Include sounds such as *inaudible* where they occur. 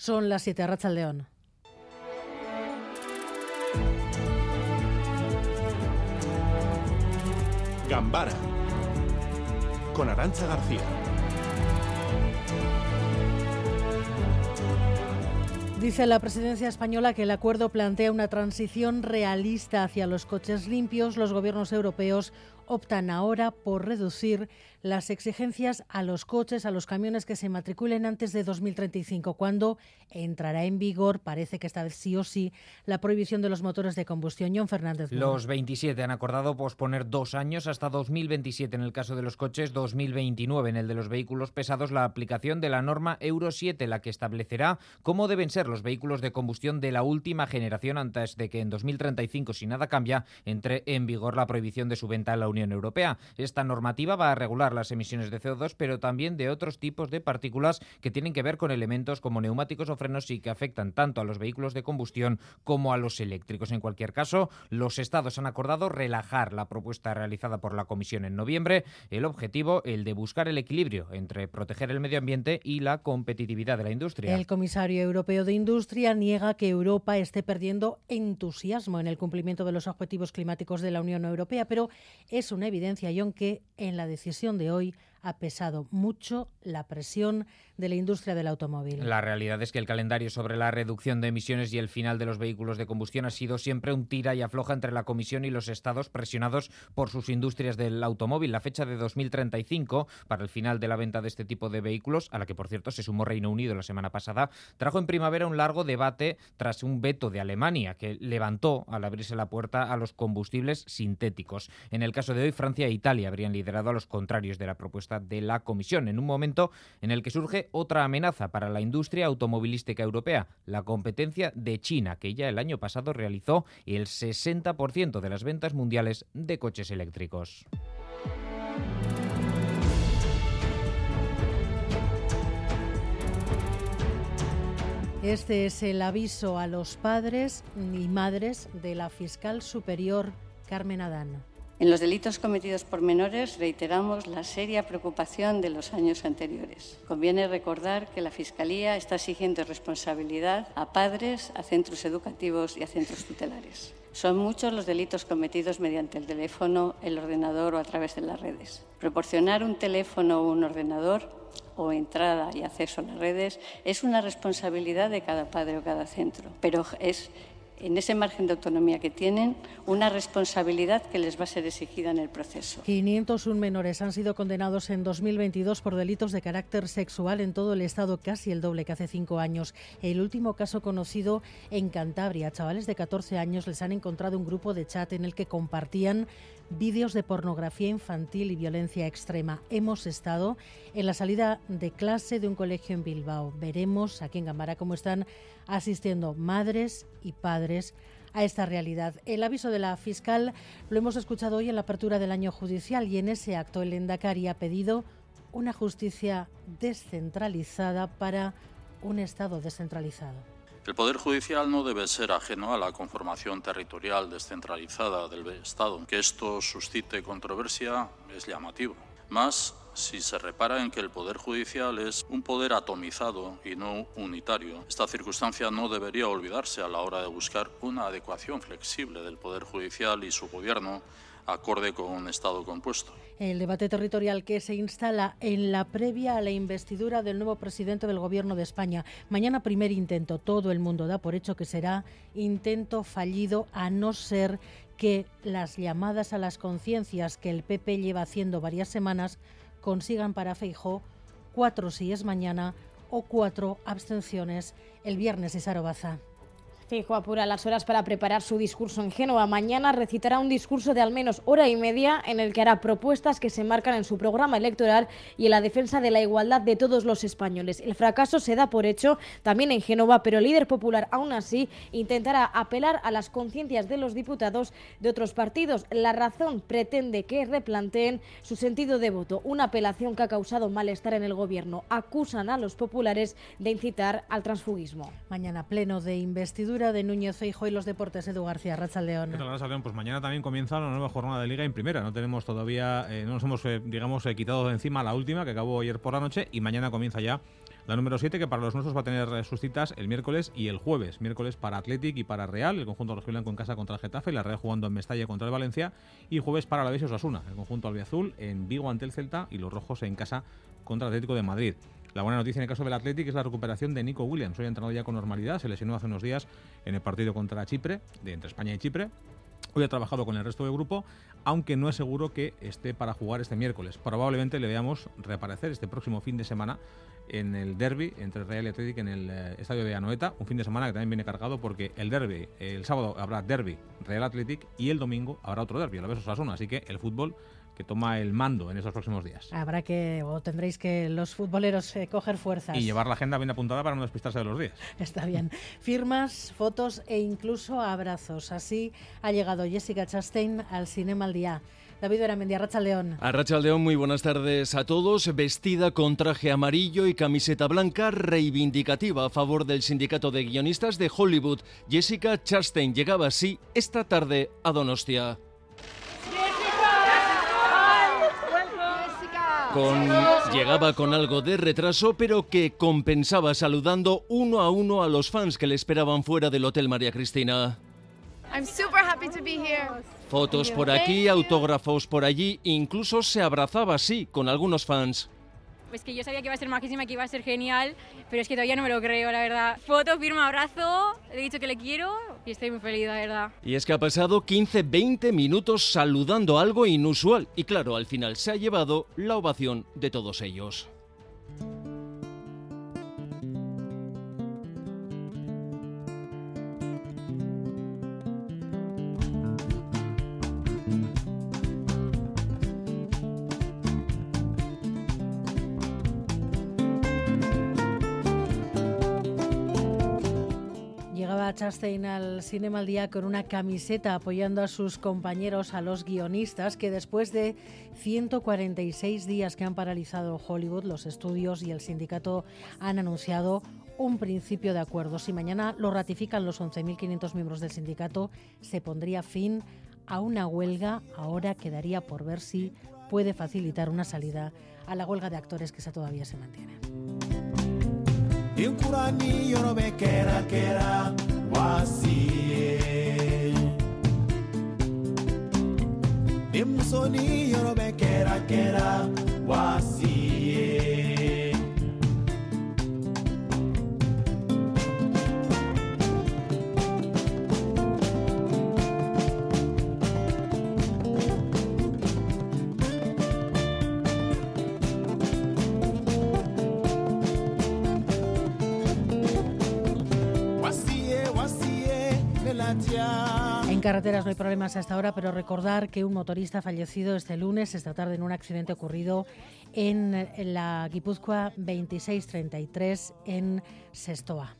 Son las 7, Racha León. Gambara con Arancha García. Dice la presidencia española que el acuerdo plantea una transición realista hacia los coches limpios. Los gobiernos europeos optan ahora por reducir las exigencias a los coches, a los camiones que se matriculen antes de 2035, cuando entrará en vigor, parece que esta vez sí o sí, la prohibición de los motores de combustión. John Fernández. Los 27 han acordado posponer dos años hasta 2027 en el caso de los coches, 2029 en el de los vehículos pesados, la aplicación de la norma Euro 7, la que establecerá cómo deben ser los vehículos de combustión de la última generación antes de que en 2035, si nada cambia, entre en vigor la prohibición de su venta en la Unión Europea. Esta normativa va a regular las emisiones de CO2, pero también de otros tipos de partículas que tienen que ver con elementos como neumáticos o frenos y que afectan tanto a los vehículos de combustión como a los eléctricos. En cualquier caso, los estados han acordado relajar la propuesta realizada por la Comisión en noviembre. El objetivo, el de buscar el equilibrio entre proteger el medio ambiente y la competitividad de la industria. El comisario europeo de Industria niega que Europa esté perdiendo entusiasmo en el cumplimiento de los objetivos climáticos de la Unión Europea, pero es una evidencia, y aunque en la decisión de hoy ha pesado mucho la presión de la industria del automóvil. La realidad es que el calendario sobre la reducción de emisiones y el final de los vehículos de combustión ha sido siempre un tira y afloja entre la Comisión y los estados presionados por sus industrias del automóvil. La fecha de 2035 para el final de la venta de este tipo de vehículos, a la que por cierto se sumó Reino Unido la semana pasada, trajo en primavera un largo debate tras un veto de Alemania que levantó al abrirse la puerta a los combustibles sintéticos. En el caso de hoy, Francia e Italia habrían liderado a los contrarios de la propuesta de la Comisión, en un momento en el que surge otra amenaza para la industria automovilística europea, la competencia de China, que ya el año pasado realizó el 60% de las ventas mundiales de coches eléctricos. Este es el aviso a los padres y madres de la fiscal superior Carmen Adán. En los delitos cometidos por menores reiteramos la seria preocupación de los años anteriores. Conviene recordar que la Fiscalía está exigiendo responsabilidad a padres, a centros educativos y a centros tutelares. Son muchos los delitos cometidos mediante el teléfono, el ordenador o a través de las redes. Proporcionar un teléfono o un ordenador o entrada y acceso a las redes es una responsabilidad de cada padre o cada centro, pero es en ese margen de autonomía que tienen, una responsabilidad que les va a ser exigida en el proceso. 501 menores han sido condenados en 2022 por delitos de carácter sexual en todo el Estado, casi el doble que hace cinco años. El último caso conocido en Cantabria, chavales de 14 años les han encontrado un grupo de chat en el que compartían vídeos de pornografía infantil y violencia extrema. Hemos estado en la salida de clase de un colegio en Bilbao. Veremos aquí en Gambara cómo están asistiendo madres y padres a esta realidad. El aviso de la fiscal lo hemos escuchado hoy en la apertura del año judicial y en ese acto el Endacari ha pedido una justicia descentralizada para un Estado descentralizado. El Poder Judicial no debe ser ajeno a la conformación territorial descentralizada del Estado. Que esto suscite controversia es llamativo. Más si se repara en que el Poder Judicial es un poder atomizado y no unitario. Esta circunstancia no debería olvidarse a la hora de buscar una adecuación flexible del Poder Judicial y su Gobierno acorde con un Estado compuesto. El debate territorial que se instala en la previa a la investidura del nuevo presidente del Gobierno de España. Mañana primer intento. Todo el mundo da por hecho que será intento fallido a no ser que las llamadas a las conciencias que el PP lleva haciendo varias semanas consigan para Feijó cuatro síes mañana o cuatro abstenciones el viernes de Sarobaza. Fijo apura las horas para preparar su discurso en Génova. Mañana recitará un discurso de al menos hora y media en el que hará propuestas que se marcan en su programa electoral y en la defensa de la igualdad de todos los españoles. El fracaso se da por hecho también en Génova, pero el líder popular aún así intentará apelar a las conciencias de los diputados de otros partidos. La razón pretende que replanteen su sentido de voto, una apelación que ha causado malestar en el gobierno. Acusan a los populares de incitar al transfugismo. Mañana pleno de investidura de Núñez Feijo y los deportes, Edu García, Racha León. Pues mañana también comienza la nueva jornada de Liga en primera. No tenemos todavía, eh, no nos hemos, eh, digamos, eh, quitado de encima la última que acabó ayer por la noche y mañana comienza ya La número 7, que para los nuestros va a tener sus citas el miércoles y el jueves. Miércoles para Athletic y para Real, el conjunto rojiblanco en casa contra el Getafe, la Real jugando en Mestalla contra el Valencia. Y jueves para la y Osasuna, el conjunto albiazul en Vigo ante el Celta y los rojos en casa contra el Atlético de Madrid. La buena noticia en el caso del Athletic es la recuperación de Nico Williams. Hoy ha entrenado ya con normalidad, se lesionó hace unos días en el partido contra Chipre, de entre España y Chipre. Hoy ha trabajado con el resto del grupo, aunque no es seguro que esté para jugar este miércoles. Probablemente le veamos reaparecer este próximo fin de semana en el derby entre Real y Athletic en el eh, estadio de Anoeta, un fin de semana que también viene cargado porque el derby, el sábado habrá derby Real Athletic y el domingo habrá otro derby, la vez Osasuna, así que el fútbol que toma el mando en esos próximos días. Habrá que, o tendréis que los futboleros eh, coger fuerzas. Y llevar la agenda bien apuntada para no despistarse de los días. *laughs* Está bien. Firmas, fotos e incluso abrazos. Así ha llegado Jessica Chastain al Cinema al Día. David Beramendi, Arracha León. Arracha León, muy buenas tardes a todos. Vestida con traje amarillo y camiseta blanca reivindicativa a favor del sindicato de guionistas de Hollywood, Jessica Chastain llegaba así esta tarde a Donostia. Llegaba con algo de retraso, pero que compensaba saludando uno a uno a los fans que le esperaban fuera del Hotel María Cristina. Fotos por aquí, autógrafos por allí, incluso se abrazaba así con algunos fans. Pues que yo sabía que iba a ser majísima, que iba a ser genial, pero es que todavía no me lo creo, la verdad. Foto, firma, abrazo, he dicho que le quiero y estoy muy feliz, la verdad. Y es que ha pasado 15-20 minutos saludando algo inusual y claro, al final se ha llevado la ovación de todos ellos. Chastain al Cinema al Día con una camiseta apoyando a sus compañeros, a los guionistas, que después de 146 días que han paralizado Hollywood, los estudios y el sindicato han anunciado un principio de acuerdo. Si mañana lo ratifican los 11.500 miembros del sindicato, se pondría fin a una huelga. Ahora quedaría por ver si puede facilitar una salida a la huelga de actores que esa todavía se mantiene. inkurani yɔrɔ bɛ kɛra kɛra waasi ye denmusonin yɔrɔ bɛ kɛra kɛra En carreteras no hay problemas hasta ahora, pero recordar que un motorista fallecido este lunes, esta tarde, en un accidente ocurrido en la Guipúzcoa 2633 en Sestoa.